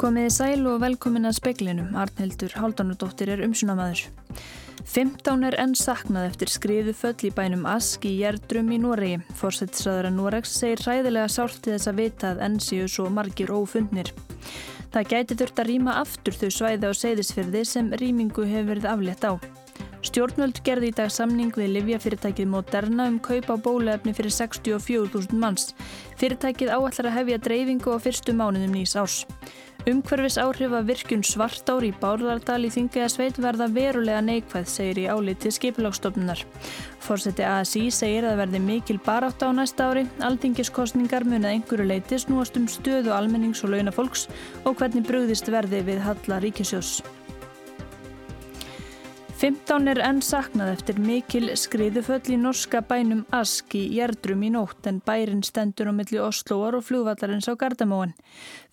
Komiði sæl og velkomin að speklinum. Arnhildur Haldunadóttir er umsunamaður. 15 er enn saknað eftir skriðu föll í bænum Ask í Gjerdrum í Noregi. Fórsettisræðara Noregs segir ræðilega sálti þess að vita að enn séu svo margir ófundnir. Það gæti þurft að rýma aftur þau svæði á seyðisfyrði sem rýmingu hefur verið aflétt á. Stjórnvöld gerði í dag samning við Livjafyrirtækið Moderna um kaup á bólefni fyrir 64.000 manns. Fyrirtækið áallar að hefja dreifingu á fyrstu mánuðum nýs árs. Umhverfis áhrif að virkun svartár í Bárðardal í Þingaðasveit verða verulega neikvæð, segir í áliti skipilagstofnunar. Fórseti ASI segir að verði mikil barátt á næsta ári, aldingiskostningar munið einhverju leiti snúast um stöðu almennings og launafólks og hvernig brugðist verði við Halla Ríkisjós. 15 er enn saknað eftir mikil skriðuföll í norska bænum Ask í Gjerdrum í nótt en bærin stendur á milli Osloar og flugvallarins á Gardamóan.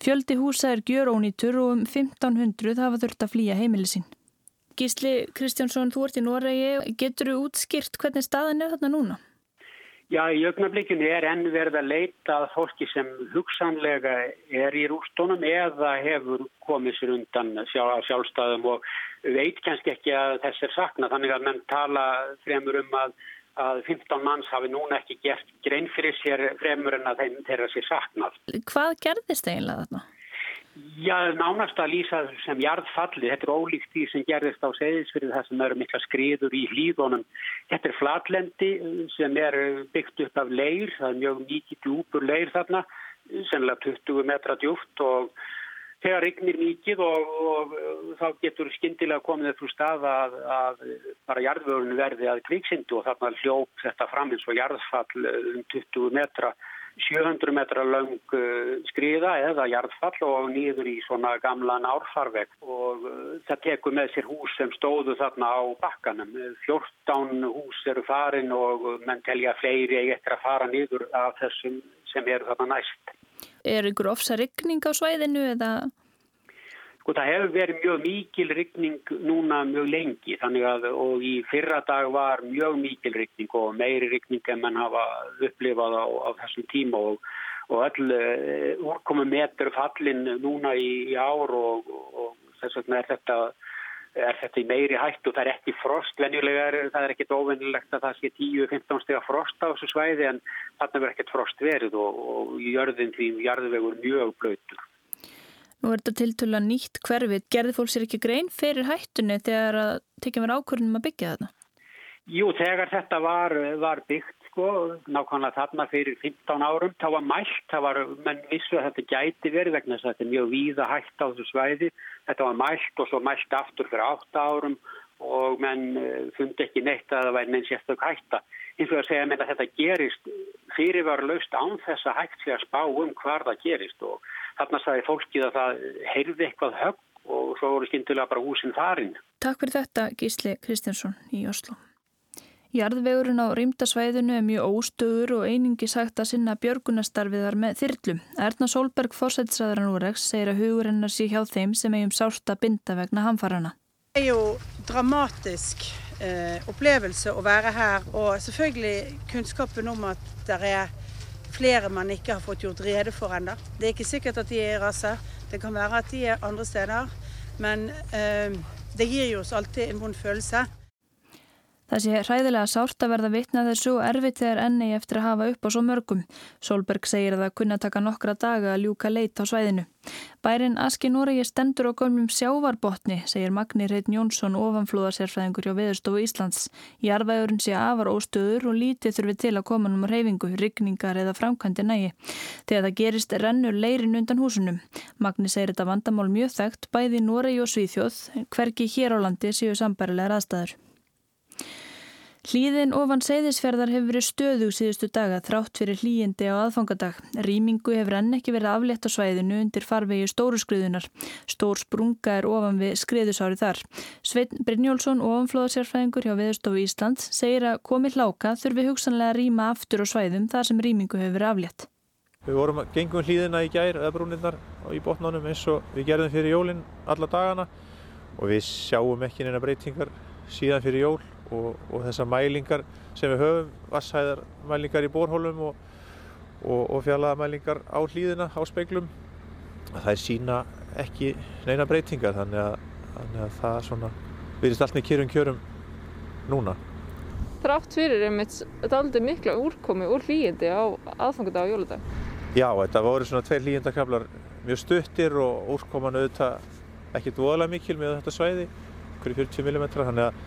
Fjöldi húsa er gjör ónýtur og um 1500 hafa þurft að flýja heimilisín. Gísli Kristjánsson, þú ert í Noregi. Getur þú útskýrt hvernig staðan er þarna núna? Já, í augnablikinu er enn verið að leita að fólki sem hugsanlega er í rústónum eða hefur komið sér undan sjálf, sjálfstæðum og veit kannski ekki að þess er sakna. Þannig að menn tala fremur um að, að 15 manns hafi núna ekki gert grein fyrir sér fremur en að þeirra sér saknað. Hvað gerðist eiginlega þarna? Já, nánast að lýsa sem jarðfalli. Þetta er ólíkt því sem gerðist á segðisfyrir það sem eru mikla skriður í hlýðunum. Þetta er flatlendi sem er byggt upp af leir. Það er mjög mikið djúpur leir þarna, sennilega 20 metra djúpt og þegar rignir mikið og, og, og þá getur skindilega komið upp úr stað að, að bara jarðvörun verði að kviksindu og þarna hljóp þetta fram eins og jarðfall um 20 metra 700 metra lang uh, skriða eða jarðfall og nýður í svona gamlan árfarveg og uh, það tekur með sér hús sem stóðu þarna á bakkanum. 14 hús eru farin og menn telja fleiri eftir að fara nýður af þessum sem eru þarna næst. Er ykkur ofsa ryggning á svæðinu eða? Sko það hefur verið mjög mikil ryggning núna mjög lengi þannig að og í fyrra dag var mjög mikil ryggning og meiri ryggning en mann hafa upplifað á, á þessum tíma og, og all uh, úrkomu metur fallin núna í, í ár og, og þess vegna er þetta, er þetta í meiri hætt og það er ekki frost, venjulega er það er ekkit óvennilegt að það sé 10-15 steg að frosta á þessu svæði en þarna verður ekkit frost verið og, og jörðin því jarðvegur mjög blöytur. Nú er þetta tiltöla nýtt hverfið. Gerði fólk sér ekki grein fyrir hættunni þegar að tekja mér ákvörðunum að byggja þetta? Jú, þegar þetta var, var byggt, sko, nákvæmlega þarna fyrir 15 árum, þá var mælt, það var, menn vissu að þetta gæti verið vegna þess að þetta er mjög víða hætt á þessu svæði. Þetta var mælt og svo mælt aftur fyrir 8 árum og menn eh, fundi ekki neitt að það væri neins eftir hætta. Eins og að segja að þetta gerist fyrirvarlaust án þess að hægt sé að spá um hvar það gerist og Þarna sagði fólkið að það heyrði eitthvað högg og svo voru skindilega bara húsinn farin. Takk fyrir þetta Gísli Kristjánsson í Oslo. Jarðvegurinn á rýmdasvæðinu er mjög óstöður og einingi sagt að sinna björgunastarfiðar með þyrlum. Erna Solberg, fórsætsræðaran úrregs, segir að hugurinnar sé hjá þeim sem eigum sárt að binda vegna hamfarana. Det er jo dramatisk eh, opplevelse å være her, og selvfølgelig kunnskapen om at det er flere man ikke har fått gjort rede for ennå. Det er ikke sikkert at de er i rase, det kan være at de er andre steder. Men eh, det gir jo oss alltid en vond følelse. Það sé hræðilega sárt að verða vitna þessu og erfitt þegar enni eftir að hafa upp á svo mörgum. Solberg segir að það kunna taka nokkra daga að ljúka leit á svæðinu. Bærin Aski Noregi stendur á gömlum sjávarbotni, segir Magni Reit Jónsson ofanflúðarsérfræðingur hjá Veðurstofu Íslands. Jarðvægurinn sé afar óstöður og lítið þurfi til að koma um reyfingu, rigningar eða framkvæmdi nægi. Þegar það gerist rennur leirin undan húsunum. Magni segir þetta vandamál mjög þekkt bæði Noregi og Svíþjóð, hverki hér á landi séu sambarilegar aðstæður. Hlýðin ofan seyðisferðar hefur verið stöðug síðustu daga þrátt fyrir hlýjindi á aðfangadag. Rýmingu hefur enn ekki verið aflétt á svæðinu undir farvegi stóru skriðunar. Stór sprunga er ofan við skriðusári þar. Sveitn Brynjólfsson, ofanflóðasérfræðingur hjá Veðurstofu Íslands, segir að komi hláka þurfi hugsanlega að rýma aftur á svæðum þar sem rýmingu hefur verið aflétt. Við vorum að gengum hlýðina í gær eða brúnirnar í botnánum eins og við gerðum fyrir jólinn alla dagana og við sjáum ekki neina breytingar síðan fyrir jól og, og þessar mælingar sem við höfum, vassæðarmælingar í borhólum og, og, og fjallaðamælingar á hlýðina á speiklum það er sína ekki neina breytingar þannig að, þannig að það svona virðist allt með kjörum kjörum núna. Þrátt fyrir einmitt daldi mikla úrkomi úr hlýjandi á aðfangadag og jóladag. Já, þetta voru svona tveir hlýjandakablar mjög stuttir og úrkoman auðvitað ekkert voðalega mikil með þetta svæði, hverju 40 mm, þannig að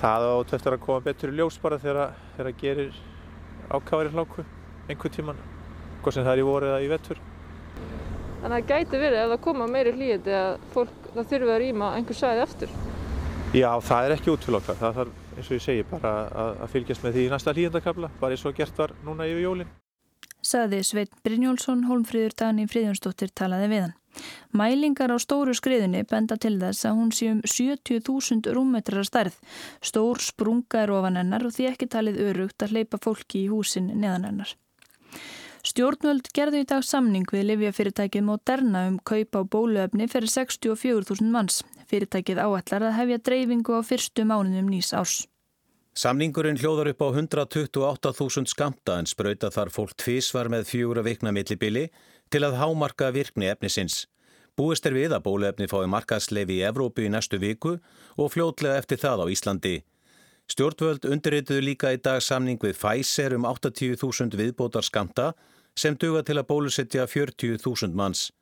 það átt eftir að koma betur í ljós bara þegar það gerir ákvæðari hláku einhver tíman, hvað sem það er í voru eða í vettur. Þannig að það gæti verið ef það koma meiri hlýjandi að fólk, það þurfi að rýma einhver sæði eftir. Já, það er ekki útfélagslega. Það þarf, eins og ég segi, bara að, að fylgjast með því í næsta hlýjandakabla, bara eins og gert var núna yfir jólinn. Saði Sveit Brynjólfsson, Holmfríður Dani Fríðjónsdóttir talaði við hann. Mælingar á stóru skriðunni benda til þess að hún sé um 70.000 rúmmetrar stærð. Stór sprunga er ofan hennar og því ekki talið örugt að hleypa fólki í húsin neðan hennar. Stjórnvöld gerðu í dag samning við livjafyrirtækið Moderna um kaupa á bóluöfni fyrir 64.000 manns. Fyrirtækið áallar að hefja dreifingu á fyrstu mánuðum nýs árs. Samningurinn hljóðar upp á 128.000 skamta en spröyta þar fólk tvísvar með fjögur að vikna millibili til að hámarka virkni efnisins. Búist er við að bóluefni fái markaðsleifi í Evrópu í næstu viku og fljótlega eftir það á Íslandi. Stjórnvöld undirrituðu líka í dag samning við Pfizer um 80.000 viðbótar skamta sem duga til að bólusetja 40.000 manns.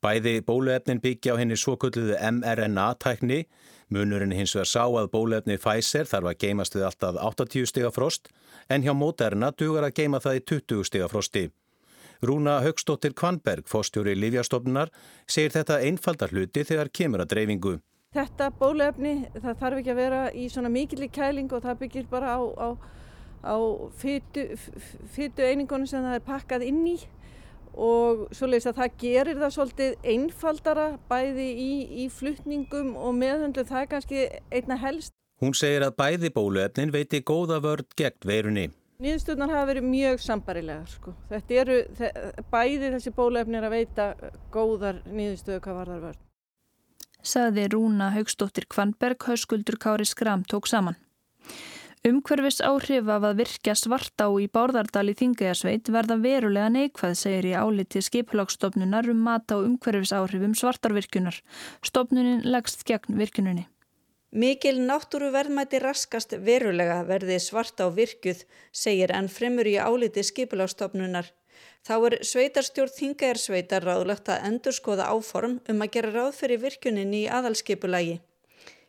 Bæði bóluefnin byggja á henni svokulluðu mRNA-tækni, munurinn hins vegar sá að bóluefni Pfizer þarf að geimast við alltaf 80 stiga frost en hjá Moderna dugar að geima það í 20 stiga frosti. Rúna Högstóttir Kvanberg, fórstjóri Lífjastofnunar, segir þetta einfaldar hluti þegar kemur að dreifingu. Þetta bóluefni það þarf ekki að vera í svona mikillig kæling og það byggir bara á, á, á fytu einingunum sem það er pakkað inn í og svoleiðis að það gerir það svolítið einfaldara bæði í, í flutningum og meðhundlu það er kannski einna helst. Hún segir að bæði bóluefnin veiti góða vörd gegn veirunni. Nýðstöðnar hafa verið mjög sambarilegar sko. Þetta eru bæði þessi bóluefnir að veita góðar nýðstöðu hvað var þar vörd. Saði Rúna Haugstóttir Kvanberg, hauskuldur Kári Skram tók saman. Umhverfis áhrif af að virkja svartá í Bárðardal í Þingæjarsveit verða verulega neikvað, segir í áliti skiplagsstofnunar um mata á umhverfis áhrifum svartarvirkunar. Stofnunin leggst gegn virkununni. Mikil náttúruverðmæti raskast verulega verði svartá virkuð, segir enn fremur í áliti skiplagsstofnunar. Þá er sveitarstjórn Þingæjarsveitar ráðlagt að endurskoða áform um að gera ráð fyrir virkuninni í aðalskipulagi.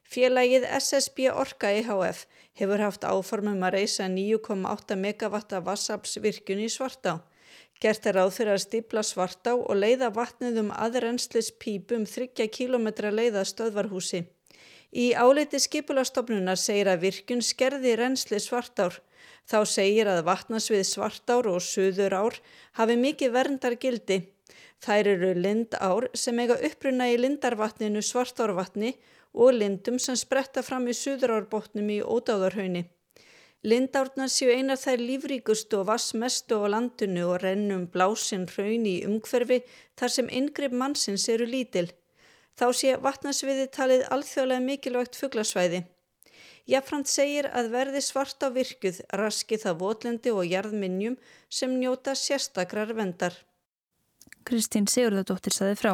Félagið SSB Orka IHF hefur haft áformum að reysa 9,8 megawatta vassapsvirkjun í Svartá. Gert er ráð fyrir að stipla Svartá og leiða vatnið um aðrennslis pípum 30 km leiða stöðvarhúsi. Í áliti skipulastofnunar segir að virkun skerði rennsli Svartár. Þá segir að vatnasvið Svartár og Suðurár hafi mikið verndar gildi. Þær eru lindár sem eiga uppruna í lindarvatninu Svartárvatni og lindum sem spretta fram í suðurárbótnum í ódáðarhaunni. Lindárnar séu einar þær lífríkustu og vassmestu á landinu og rennum blásinn hraun í umhverfi þar sem yngripp mannsins eru lítil. Þá sé vatnarsviði talið alþjóðlega mikilvægt fugglasvæði. Jafnframt segir að verði svart á virkuð raski það votlendi og jarðminnjum sem njóta sérstakrar vendar. Kristín Sigurðardóttir saði frá.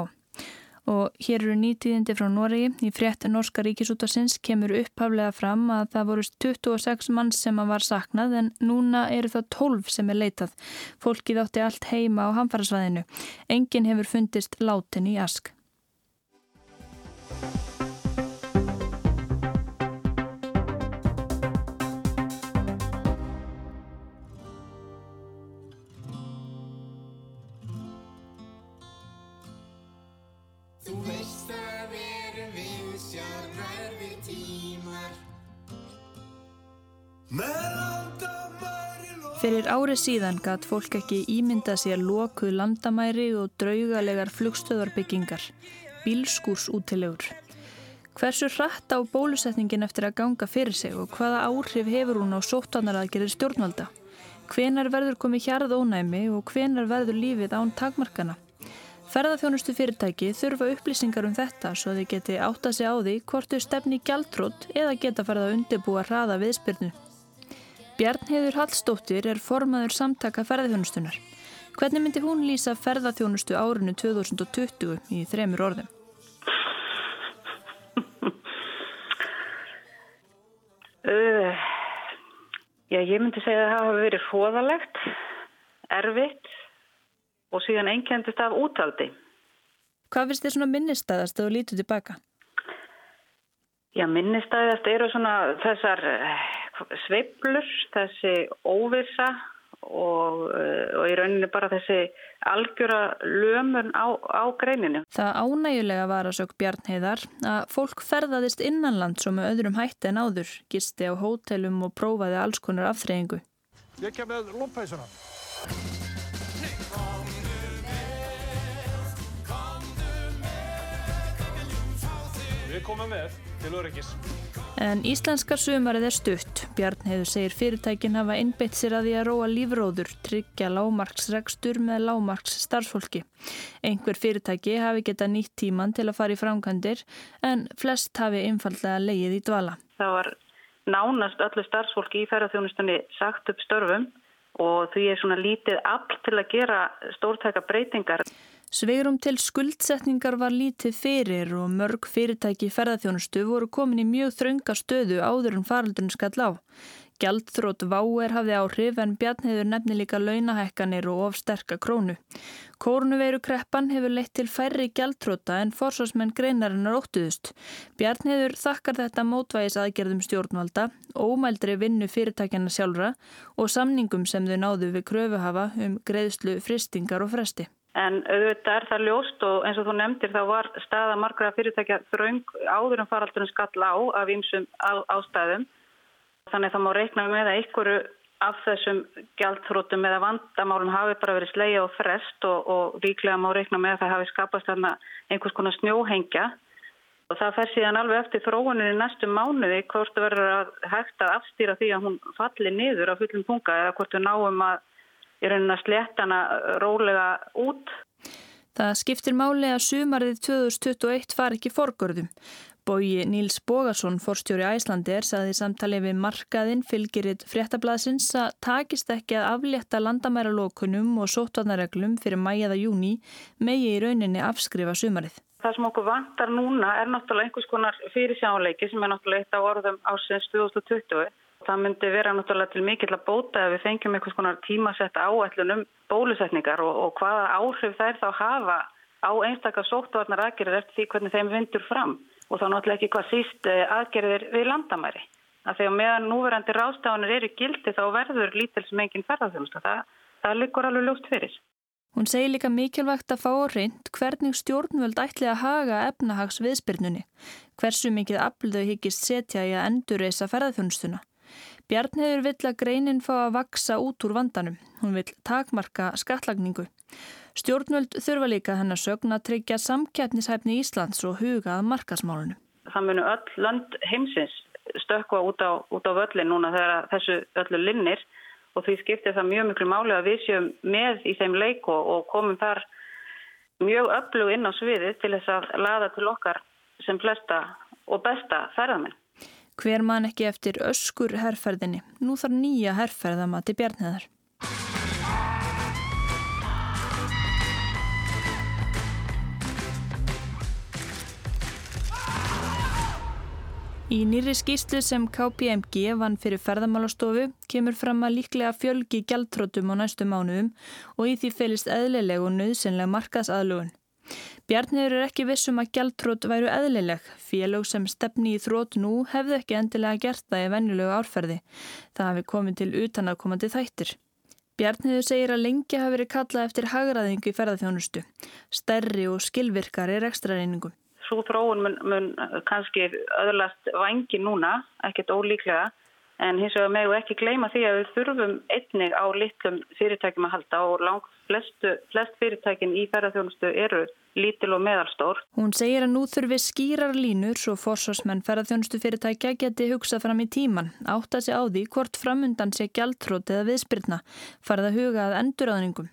Og hér eru nýtíðindi frá Noregi. Í frétt Norska ríkisútarsins kemur upphaflega fram að það voru 26 mann sem var saknað en núna eru það 12 sem er leitað. Fólkið átti allt heima á hamfarasvæðinu. Engin hefur fundist látin í ask. Fyrir árið síðan gatt fólk ekki ímynda sér lokuð landamæri og draugalegar flugstöðarbyggingar, bílskúrsútilegur. Hversu hratt á bólusetningin eftir að ganga fyrir sig og hvaða áhrif hefur hún á sóttanaraðgerir stjórnvalda? Hvenar verður komið hjarð ónæmi og hvenar verður lífið án takmarkana? Ferðarþjónustu fyrirtæki þurfa upplýsingar um þetta svo þau geti átta sig á því hvort þau stefni gjaldrótt eða geta ferða að undirbúa hraða viðspyrnu. Bjarnheður Hallstóttir er formaður samtaka ferðarþjónustunar. Hvernig myndi hún lýsa ferðarþjónustu árinu 2020 í þremur orðum? Uh, já, ég myndi segja að það hafa verið fóðalegt, erfitt og síðan einkendist af útaldi. Hvað finnst þið svona minnistæðast að þú lítur tilbaka? Já, minnistæðast eru svona þessar eh, sveiblur, þessi óvisa og, eh, og í rauninni bara þessi algjöra lömun á, á greininu. Það ánægulega var að sög Bjarnheðar að fólk ferðaðist innanlands og með öðrum hætti en áður, gisti á hótelum og prófaði alls konar aftreyingu. Ég kem með lómpæsuna. Við komum með til öryggis. En íslenska sumarið er stutt. Bjarn hefur segir fyrirtækin hafa innbeitt sér að því að róa lífróður, tryggja lámarksregstur með lámarks starfsfólki. Einhver fyrirtæki hafi geta nýtt tíman til að fara í framkvæmdir en flest hafi einfallega leið í dvala. Það var nánast öllu starfsfólki í ferðarþjónustunni sagt upp störfum og því er svona lítið afl til að gera stórtæka breytingar. Sveirum til skuldsetningar var lítið fyrir og mörg fyrirtæki ferðarþjónustu voru komin í mjög þrönga stöðu áður en faraldurinn skall á. Gjaldþrótt váer hafði áhrif en Bjarnheður nefni líka launahækkanir og of sterka krónu. Kórnuveiru kreppan hefur leitt til færri gjaldþrótta en forsvarsmenn greinarinnar óttuðust. Bjarnheður þakkar þetta mótvægis aðgerðum stjórnvalda, ómældri vinnu fyrirtækjana sjálfra og samningum sem þau náðu við kröfuhafa um greiðslu fristingar og fresti. En auðvitað er það ljóst og eins og þú nefndir þá var staða margra fyrirtækja þraung áður en faraldurinn skall á af ímsum ástæðum. Þannig það má reikna með að einhverju af þessum gjaldþrótum eða vandamálum hafi bara verið slegja og frest og, og líklega má reikna með að það hafi skapast einhvers konar snjóhengja. Og það fer síðan alveg eftir þróunin í næstu mánuði hvort verður að hægt að afstýra því að hún falli niður á fullum punga eða hvort við náum að í raunin að sléttana rólega út. Það skiptir máli að sumarið 2021 far ekki forgörðum. Bóji Níls Bógarsson, forstjóri Æslandir, saði samtalið við markaðinn fylgiritt fréttablasins að takist ekki að aflétta landamæralókunum og sótvarnareglum fyrir mæjaða júni megi í rauninni afskrifa sumarið. Það sem okkur vantar núna er náttúrulega einhvers konar fyrirsjáleiki sem er náttúrulega eitt á orðum ásins 2020 Það myndi vera náttúrulega til mikill að bóta ef við fengjum einhvers konar tímasett áætlun um bólusetningar og, og hvaða áhrif þær þá hafa á einstakar sóttvarnar aðgerðir eftir því hvernig þeim vindur fram og þá náttúrulega ekki hvað síst eh, aðgerðir við landamæri. Að þegar meðan núverandi rástafanir eru gildi þá verður lítil sem enginn ferðarþjónusta. Það, það liggur alveg ljóst fyrir. Hún segir líka mikilvægt að fá á reynd hvernig stjórnvöld ætli að haga efnahags viðspyrnunni. Hversu mikið aflöðu hyggist setja í að endurreisa ferðarþjónustuna. Bjarnheður vill að greinin fá að vaksa út úr vandanum. Hún vill takmarka skattlagningu. Stjórnvöld þurfa líka hennar sögn að tryggja samkjætnishæfni Íslands og huga að markasmálunum. Það munu öll land heimsins stökka út á, á völlin núna þegar þessu öllu linnir og því skiptir það mjög miklu máli að við séum með í þeim leik og, og komum þar mjög öflug inn á sviðið til þess að laða til okkar sem flesta og besta ferðamenn. Hver man ekki eftir öskur herrferðinni? Nú þarf nýja herrferðamati bjarnheðar. Í nýri skýslu sem KPMG vann fyrir ferðamálastofu kemur fram að líklega fjölgi gjaldtrótum á næstu mánuðum og í því felist eðlileg og nöðsynlega markaðsaðlugun. Bjarniður er ekki vissum að gjaldtrót væru eðlileg. Félög sem stefni í þrót nú hefðu ekki endilega gert það í vennilegu árferði. Það hafi komið til utanakomandi þættir. Bjarniður segir að lengi hafi verið kallað eftir hagraðingu í ferðarþjónustu. Stærri og skilvirkari er ekstra reyningu. Svo þróun mun, mun kannski öðurlast vangi núna, ekkert ólíklega. En hins vegar meðu ekki gleyma því að við þurfum einnig á litlum fyrirtækjum að halda og langt flestu, flest fyrirtækin í ferðarþjónustu eru lítil og meðalstór. Hún segir að nú þurfi skýrar línur svo forsvarsmenn ferðarþjónustu fyrirtækja geti hugsað fram í tíman, átt að sé á því hvort framundan sé gjaldtrót eða viðspyrna, farið að huga að endurraðningum.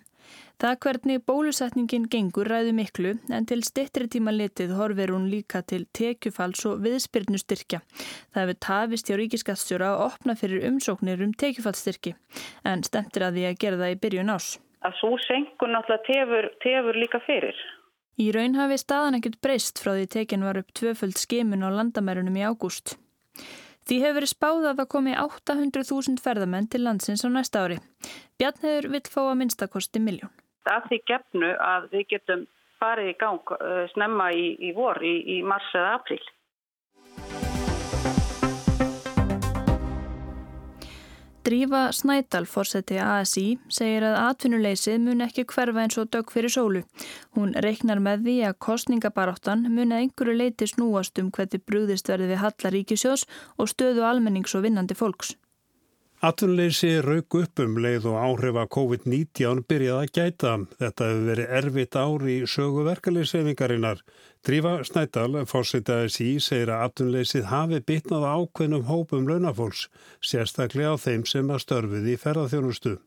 Það hvernig bólusetningin gengur ræðu miklu en til stittri tíma litið horfir hún líka til tekjufalls og viðspyrnustyrkja. Það hefur tafist hjá ríkiskattstjóra að opna fyrir umsóknir um tekjufallstyrki en stemtir að því að gera það í byrjun ás. að svo senkun náttúrulega tefur, tefur líka fyrir. Í raun hafi staðan ekkert breyst frá því tekin var upp tvöföld skimun á landamærunum í ágúst. Því hefur verið spáð að það komi 800.000 ferðamenn til landsins á næsta ári. Bjarnheður vill fá að minnstakosti miljón. Það því gefnu að við getum farið í gang uh, snemma í, í vor, í, í mars eða april. Drífa Snædal, fórseti ASI, segir að atvinnuleysið mun ekki hverfa eins og dög fyrir sólu. Hún reiknar með því að kostningabaráttan mun að einhverju leiti snúast um hvernig brúðist verði við Hallaríkisjós og stöðu almennings og vinnandi fólks. Atvinnleysi rauk upp um leið og áhrif að COVID-19 byrjaði að gæta. Þetta hefur verið erfitt ári í sögu verkefliðsefingarinnar. Drífa Snædal, fórsetaðis í, segir að atvinnleysið hafi bitnað ákveðnum hópum launafólks, sérstaklega á þeim sem að störfið í ferðarþjónustu.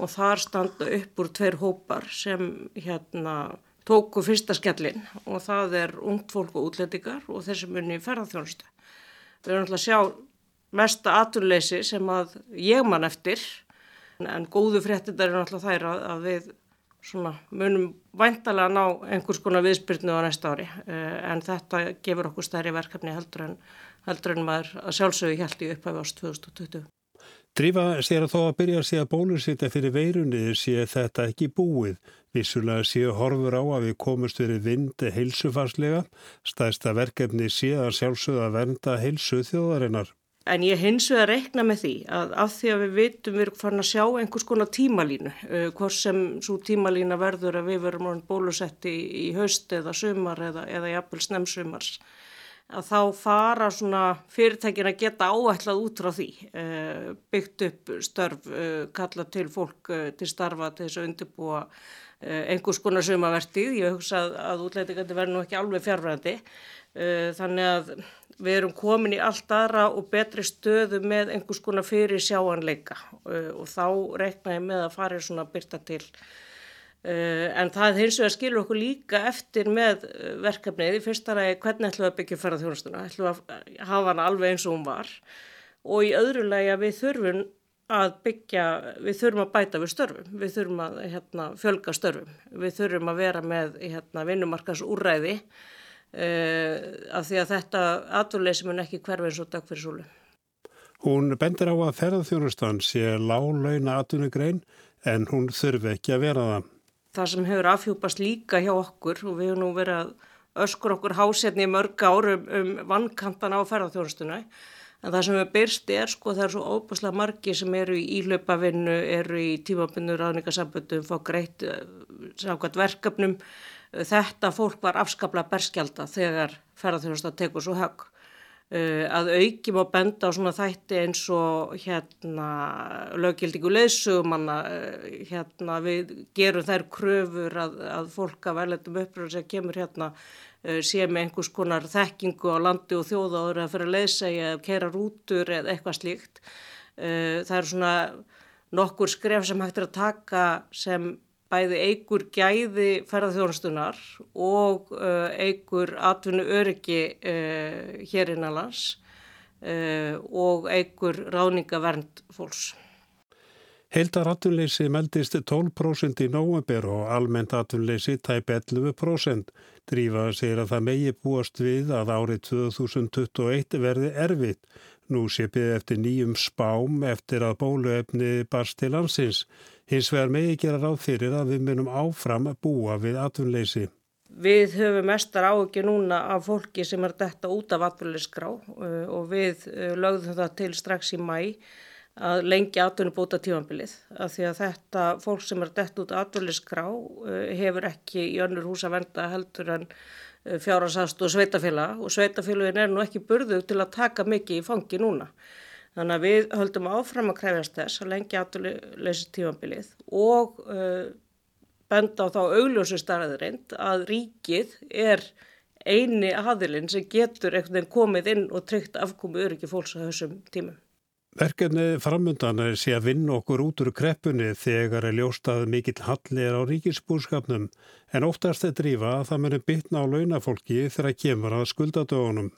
Og þar standa upp úr tveir hópar sem hérna tóku fyrsta skellin og það er ungt fólk og útlendingar og þeir sem unni í ferðarþjónustu. Við erum alltaf að sjá mesta aturleysi sem að ég man eftir en góðu fréttindar er náttúrulega þær að, að við svona, munum væntalega ná einhvers konar viðspyrnu á næsta ári eh, en þetta gefur okkur stærri verkefni heldur en, heldur en maður að sjálfsögju held í upphæfi ást 2020. Drífa sér að þó að byrja að sé að bólusita fyrir veirunni sé þetta ekki búið. Vissulega sé horfur á að við komumst verið vind heilsufarslega, stæðsta verkefni sé að sjálfsögða vernda heilsu þjóðarinnar. En ég hins vegar rekna með því að af því að við veitum við erum farin að sjá einhvers konar tímalínu, uh, hvort sem svo tímalína verður að við verum bólusetti í, í haust eða sumar eða, eða jafnvel snemsumars, að þá fara svona fyrirtækin að geta áætlað út frá því, uh, byggt upp störf, uh, kalla til fólk til starfa til þess að undirbúa einhvers konar sumavertið. Ég hugsa að, að útlætingandi verður nú ekki alveg fjárfræðandi, þannig að við erum komin í allt aðra og betri stöðu með einhvers konar fyrir sjáanleika og þá reikna ég með að fara svona byrta til. Uh, en það hins vegar skilur okkur líka eftir með uh, verkefnið. Í fyrsta ræði hvernig ætlum við að byggja ferða þjónastuna, ætlum við að hafa hana alveg eins og hún var? Og í öðru lagi að við þurfum að byggja, við þurfum að bæta við störfum, við þurfum að hérna, fjölga störfum, við þurfum að vera með hérna, vinnumarkas úrræði Uh, af því að þetta aturleysi mun ekki hverfi eins og dag fyrir súlu. Hún bendir á að ferðarþjónustan sé lálauna atunugrein en hún þurfi ekki að vera það. Það sem hefur afhjúpast líka hjá okkur og við hefum nú verið að öskur okkur hásetni í mörg árum um vannkantana á ferðarþjónustuna en það sem við byrst er sko það er svo óbúslega margi sem eru í ílaupavinnu, eru í tímabunnu ráðningasamböndum, fá greitt uh, samkvæmt verkefnum þetta fólk var afskaplega berskjálta þegar ferðarþjónusta tekur svo högg. Uh, að auki má benda á svona þætti eins og hérna löggildingu leðsugumanna uh, hérna við gerum þær kröfur að, að fólk af erlendum uppröður sem kemur hérna uh, sé með einhvers konar þekkingu á landi og þjóðáður að fyrir að leðsegja eða kera rútur eða eitthvað slíkt. Það er svona nokkur skref sem hægt er að taka sem bæði eigur gæði ferðarþjónustunar og eigur atvinnu öryggi uh, hér innanlands uh, og eigur ráningavernd fólks. Heildar atvinnleysi meldist 12% í nógumber og almennt atvinnleysi tæp 11%. Drífa segir að það megi búast við að árið 2021 verði erfitt. Nú sé byggði eftir nýjum spám eftir að bóluefni barst til landsins. Hins vegar megi gera ráð fyrir að við munum áfram búa við atvinnleysi. Við höfum mestar áökju núna af fólki sem er detta út af atvinnuleysgrá uh, og við uh, lögðum það til strax í mæ að lengja atvinnubóta tímanbilið. Því að þetta fólk sem er detta út af atvinnuleysgrá uh, hefur ekki í önnur hús að venda heldur en fjárhansast og sveitafélag og sveitafélagin er nú ekki burðug til að taka mikið í fangi núna. Þannig að við höldum áfram að krefjast þess að lengja afturleysi tímanbilið og uh, benda á þá augljósu starðurind að ríkið er eini aðilinn sem getur einhvern veginn komið inn og tryggt afkomi öryggi fólks á þessum tímum. Verkefni framundan er sé að vinna okkur út úr kreppunni þegar er ljóstað mikill hallir á ríkisbúrskapnum en óttast er drífa að það muni bytna á launafólki þegar kemur að skuldadögunum.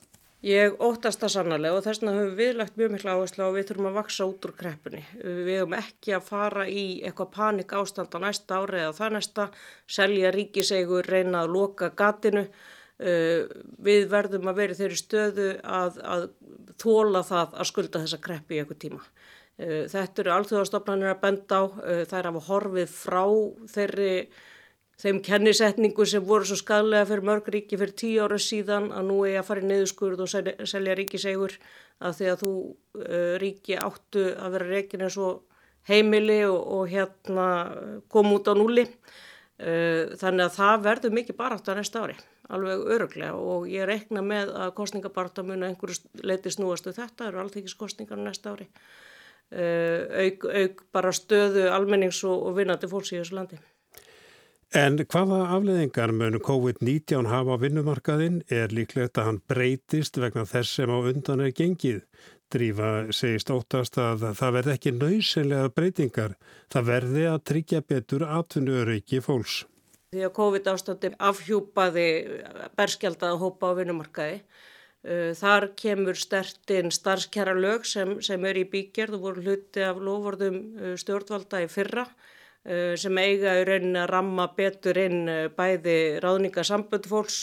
Ég óttast það sannarlega og þess vegna höfum við lagt mjög miklu áherslu og við þurfum að vaksa út úr kreppunni. Við höfum ekki að fara í eitthvað panik ástand á næsta ári eða það næsta, selja ríkisegur, reyna að loka gatinu. Við verðum að vera þeirri stöðu að, að þóla það að skulda þessa kreppu í eitthvað tíma. Þetta eru alþjóðastofnanir að benda á, það er að horfið frá þeirri þeim kennisetningu sem voru svo skadlega fyrir mörg ríki fyrir tíu ára síðan að nú er að fara í neðuskurð og selja, selja ríkisegur að því að þú uh, ríki áttu að vera reikin eins og heimili og, og hérna koma út á núli. Uh, þannig að það verður mikið barátt að næsta ári, alveg öruglega og ég rekna með að kostningabarátt að muna einhverju leiti snúastu þetta, eru allþykkiskostningar næsta ári. Uh, auk, auk bara stöðu almennings og, og vinnandi fólks í þessu landi. En hvaða afleðingar mun COVID-19 hafa á vinnumarkaðinn er líklegt að hann breytist vegna þess sem á undan er gengið. Drífa segist óttast að það verði ekki nöysenlega breytingar. Það verði að tryggja betur atvinnuöryggi fólks. Því að COVID ástandi afhjúpaði berskjaldaða hópa á vinnumarkaði. Þar kemur stertinn starfskjara lög sem, sem er í bígerð og voru hluti af lofvörðum stjórnvalda í fyrra sem eiga í rauninni að ramma betur inn bæði ráðningasambönd fólks,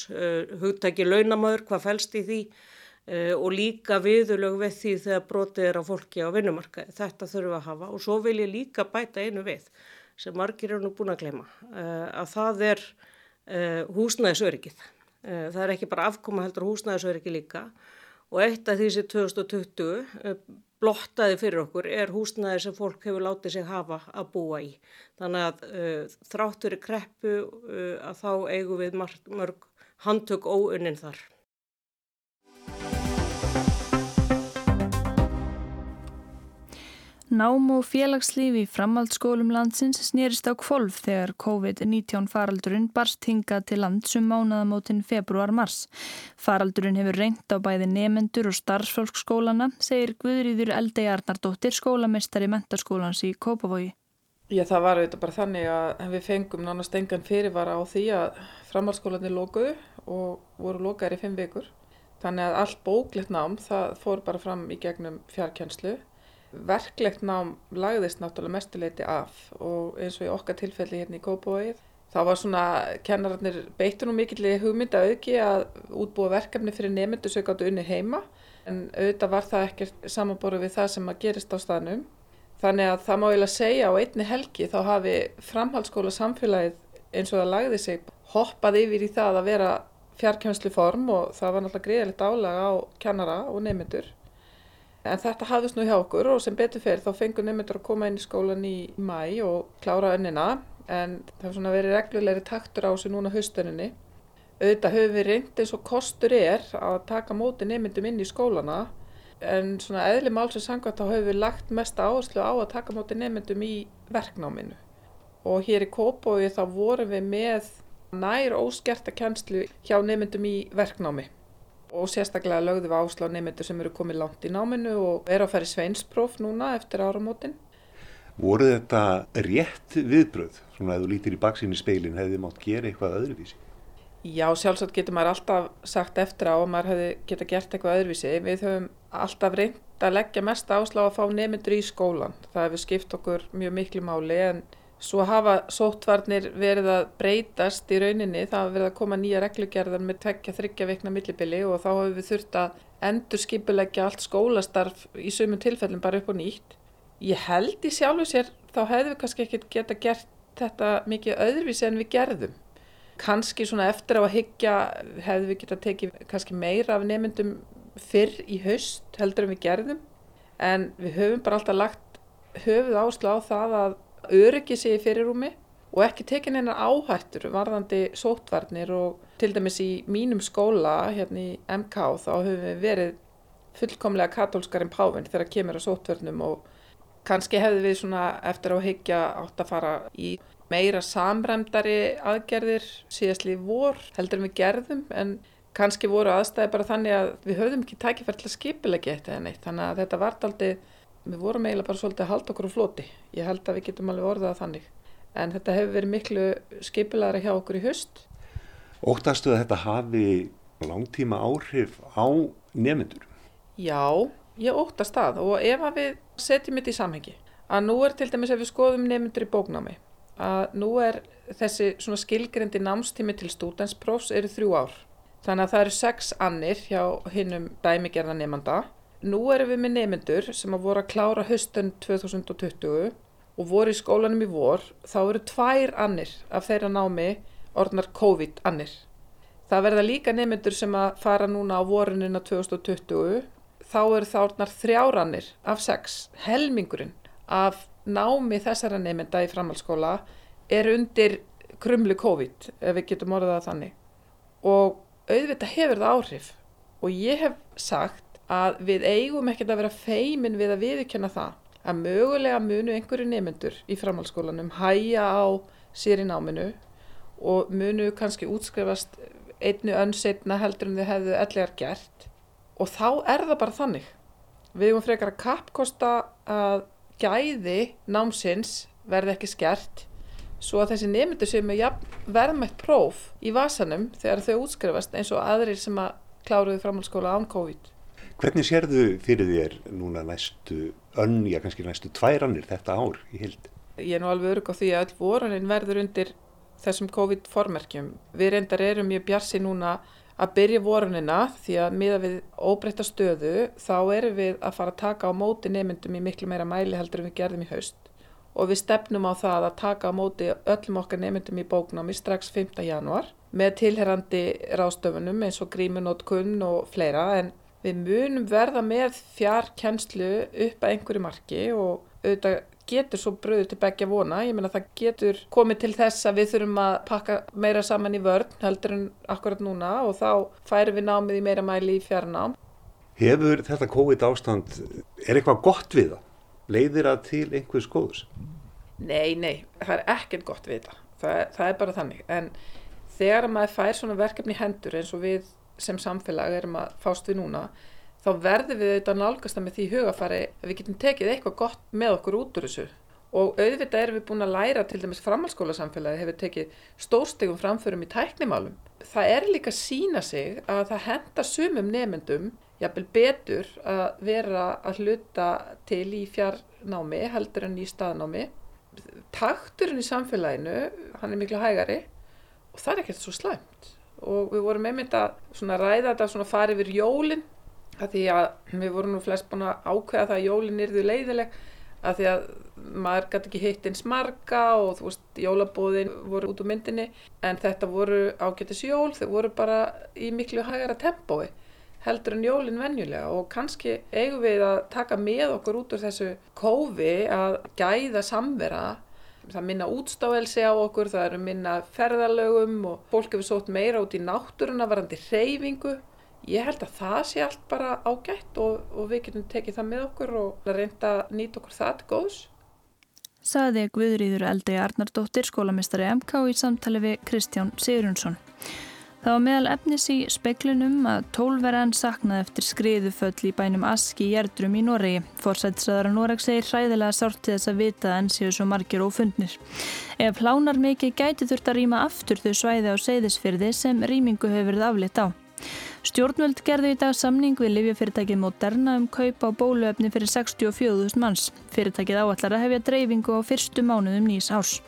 hugtæki launamöður, hvað fælst í því og líka viðulög við því þegar brotið er á fólki á vinnumarkaði. Þetta þurfum við að hafa og svo vil ég líka bæta einu við sem margir eru nú búin að glema að það er húsnæðisöryggið. Það er ekki bara afkoma heldur húsnæðisöryggi líka og eitt af því sem 2020 blottaði fyrir okkur er húsnæði sem fólk hefur látið sig hafa að búa í. Þannig að uh, þráttur í kreppu uh, að þá eigum við mörg handtök óunnin þar. Nám og félagslífi í framhaldsskólum landsins snýrist á kvolf þegar COVID-19 faraldurinn barst hingað til landsum mánaðamótin februar-mars. Faraldurinn hefur reynt á bæði nefendur og starfsfólksskólana, segir Guðrýður Eldei Arnardóttir, skólamestari mentarskólans í Kópavogi. Já, það var auðvitað bara þannig að við fengum nánast engan fyrirvara á því að framhaldsskólanir lokuðu og voru lokaðir í fimm vikur. Þannig að allt bóklegt nám það fór bara fram í gegnum fjarkjenslu. Verklegt nám lagðist náttúrulega mestuleiti af og eins og í okkar tilfelli hérna í Kópavóið þá var svona, kennararnir beittu nú mikill í hugmynda auki að útbúa verkefni fyrir nefndu sem gáttu unni heima en auðvitað var það ekkert samanboru við það sem að gerist á staðnum. Þannig að það má eiginlega segja á einni helgi þá hafi framhaldsskóla samfélagið eins og það lagði sig hoppað yfir í það að vera fjarkjömslu form og það var náttúrulega greiðilegt álaga á kennara og nefndur. En þetta hafðist nú hjá okkur og sem betur fyrir þá fengur nefndur að koma inn í skólan í mæ og klára önnina en það hefur svona verið reglulegri taktur á þessu núna haustenninni. Auðvitað höfum við reynd eins og kostur er að taka móti nefndum inn í skólana en svona eðli málsins sangvært þá höfum við lagt mest áherslu á að taka móti nefndum í verknáminu. Og hér í Kópói þá vorum við með nær óskerta kjænslu hjá nefndum í verknámi og sérstaklega lögðum við áslá nefndur sem eru komið langt í náminu og er að færi sveinspróf núna eftir áramótin. Voru þetta rétt viðbröð, svona að þú lítir í baksín í speilin, hefði þið mátt gera eitthvað öðruvísi? Já, sjálfsagt getur maður alltaf sagt eftir á að maður hefði geta gert eitthvað öðruvísi. Við höfum alltaf reynd að leggja mest áslá að fá nefndur í skólan. Það hefur skipt okkur mjög miklu máli en Svo hafa sóttvarnir verið að breytast í rauninni, það hafa verið að koma nýja reglugerðar með tvekja þryggja vikna millibili og þá hefur við þurft að endur skipulegja allt skólastarf í sömum tilfellin bara upp og nýtt. Ég held í sjálfu sér þá hefðu við kannski ekkert geta gert þetta mikið öðruvísi en við gerðum. Kanski svona eftir á að higgja hefðu við geta tekið kannski meira af nefndum fyrr í haust heldur en við gerðum en við höfum bara alltaf lagt höfuð áslá á það að öryggi sig í fyrirrúmi og ekki tekin einar áhættur varðandi sótvarnir og til dæmis í mínum skóla hérna í MK þá höfum við verið fullkomlega katólskarinn páfinn þegar kemur að sótvarnum og kannski hefðu við svona eftir að higgja átt að fara í meira samræmdari aðgerðir síðastli vor heldur en við gerðum en kannski voru aðstæði bara þannig að við höfðum ekki tækifært til að skipilegja eitt eða neitt. Þannig að þetta vart aldrei við vorum eiginlega bara svolítið að halda okkur á floti. Ég held að við getum alveg orðað þannig. En þetta hefur verið miklu skipilæra hjá okkur í höst. Óttastu að þetta hafi langtíma áhrif á nefnendur? Já, ég óttast það og ef að við setjum þetta í samhengi að nú er til dæmis ef við skoðum nefnendur í bóknámi að nú er þessi svona skilgrendi námstími til stúdensprófs eru þrjú ár. Þannig að það eru sex annir hjá hinnum dæmigerða nefnda. Nú erum við með nefnendur sem að voru að klára höstun 2020 og voru í skólanum í vor. Þá eru tvær annir af þeirra námi orðnar COVID-annir. Það verða líka nefnendur sem að fara núna á vorunina 2020. Þá eru það orðnar þrjárannir af sex. Helmingurinn af námi þessara nefnda í framhaldsskóla er undir krumlu COVID, ef við getum orðað þannig. Og auðvitað hefur það áhrif og ég hef sagt að við eigum ekkert að vera feimin við að viðkjöna það að mögulega munu einhverju nefnendur í framhaldsskólanum hæja á sér í náminu og munu kannski útskrifast einnu önsetna heldur en þið hefðu ellegar gert og þá er það bara þannig. Við eigum frekar að kappkosta að gæði námsins verði ekki skert svo að þessi nefndur sem er verðmætt próf í vasanum þegar þau útskrifast eins og aðrir sem að kláruðu framhaldsskóla án COVID. Hvernig sérðu fyrir þér núna næstu önn, já kannski næstu tværannir þetta ár í hild? Ég er nú alveg örug á því að all vorunin verður undir þessum COVID-formerkjum. Við reyndar erum mjög bjarsi núna að byrja vorunina því að miða við óbreyta stöðu þá erum við að fara að taka á móti nefndum í miklu meira mæli heldur en við gerðum í haust og við stefnum á það að taka á móti öllum okkar nefndum í bóknámi strax 5. januar með tilherrandi rástöfunum eins og grímunótkunn og fleira en við munum verða með fjarkenslu upp að einhverju marki og auðvitað getur svo bröður til begja vona, ég meina það getur komið til þess að við þurfum að pakka meira saman í vörn heldur en akkurat núna og þá færum við námið í meira mæli í fjarnám. Hefur þetta COVID ástand, er eitthvað gott við það? leiðir að til einhvers góðs? Nei, nei, það er ekkert gott við þetta. Það, það er bara þannig. En þegar maður fær svona verkefni hendur eins og við sem samfélag erum að fást við núna, þá verður við auðvitað nálgast að með því hugafari að við getum tekið eitthvað gott með okkur út úr þessu. Og auðvitað erum við búin að læra til dæmis framhalskóla samfélagi hefur tekið stórstegum framförum í tæknimálum. Það er líka sína sig að það henda sumum nefendum jafnvel betur að vera að hluta til í fjarnámi heldur en í staðnámi. Takturinn í samfélaginu, hann er miklu hægari og það er ekkert svo slæmt. Og við vorum einmitt að ræða þetta að fara yfir jólinn, að því að við vorum nú flest búin að ákveða það að jólinn yrðu leiðileg, að því að maður gæti ekki hitt eins marga og þú veist, jólabóðin voru út úr myndinni, en þetta voru ágættis jól, þau voru bara í miklu hægara tempói heldur en jólinn venjulega. Og kannski eigum við að taka með okkur út úr þessu kófi að gæða samvera það minna útstáelsi á okkur, það eru minna ferðalögum og fólk hefur sótt meira út í náttúruna varandi reyfingu ég held að það sé allt bara ágætt og, og við getum tekið það með okkur og reynda að nýta okkur það til góðs. Saði Guðrýður Eldegi Arnardóttir skólamistari MK í samtali við Kristján Sigurjónsson Það var meðal efnis í speklinum að tólverðan saknaði eftir skriðuföll í bænum Aski í Jerdrum í Noregi. Forsætsræðara Noreg segir hræðilega sárt til þess að vita en séu svo margir ófundnir. Ef hlánar mikið gæti þurft að rýma aftur þau svæði á seyðisfyrði sem rýmingu hefur verið aflitt á. Stjórnvöld gerði í dag samning við Livjafyrirtækið Moderna um kaup á bóluöfni fyrir 64.000 manns. Fyrirtækið áallar að hefja dreifingu á fyrstu mánuðum nýs árs.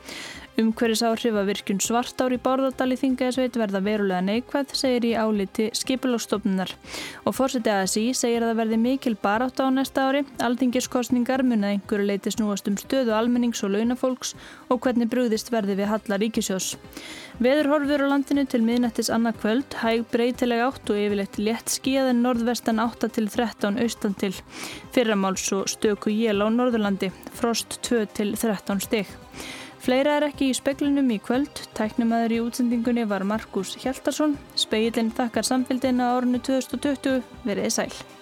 Umhverjus áhrif að virkun svartár í Bárðardal í Þingaðisveit verða verulega neikvæð, segir í áliti skipulagstofnunar. Og fórsetið ASI segir að það verði mikil barátt á næsta ári, aldingiskostningar munið einhverju leiti snúast um stöðu almennings og launafólks og hvernig brúðist verði við Hallar Ríkisjós. Veður horfur á landinu til miðnættis annað kvöld, hæg breytileg átt og yfirleitt létt skíðað en norðvestan 8 til 13 austan til. Fyrramáls og stöku jél á Norðurlandi, frost 2 til 13 stygg. Fleira er ekki í speklinum í kvöld. Tæknumæður í útsendingunni var Markus Hjaltarsson. Speilin þakkar samfélgina árinu 2020. Verið sæl.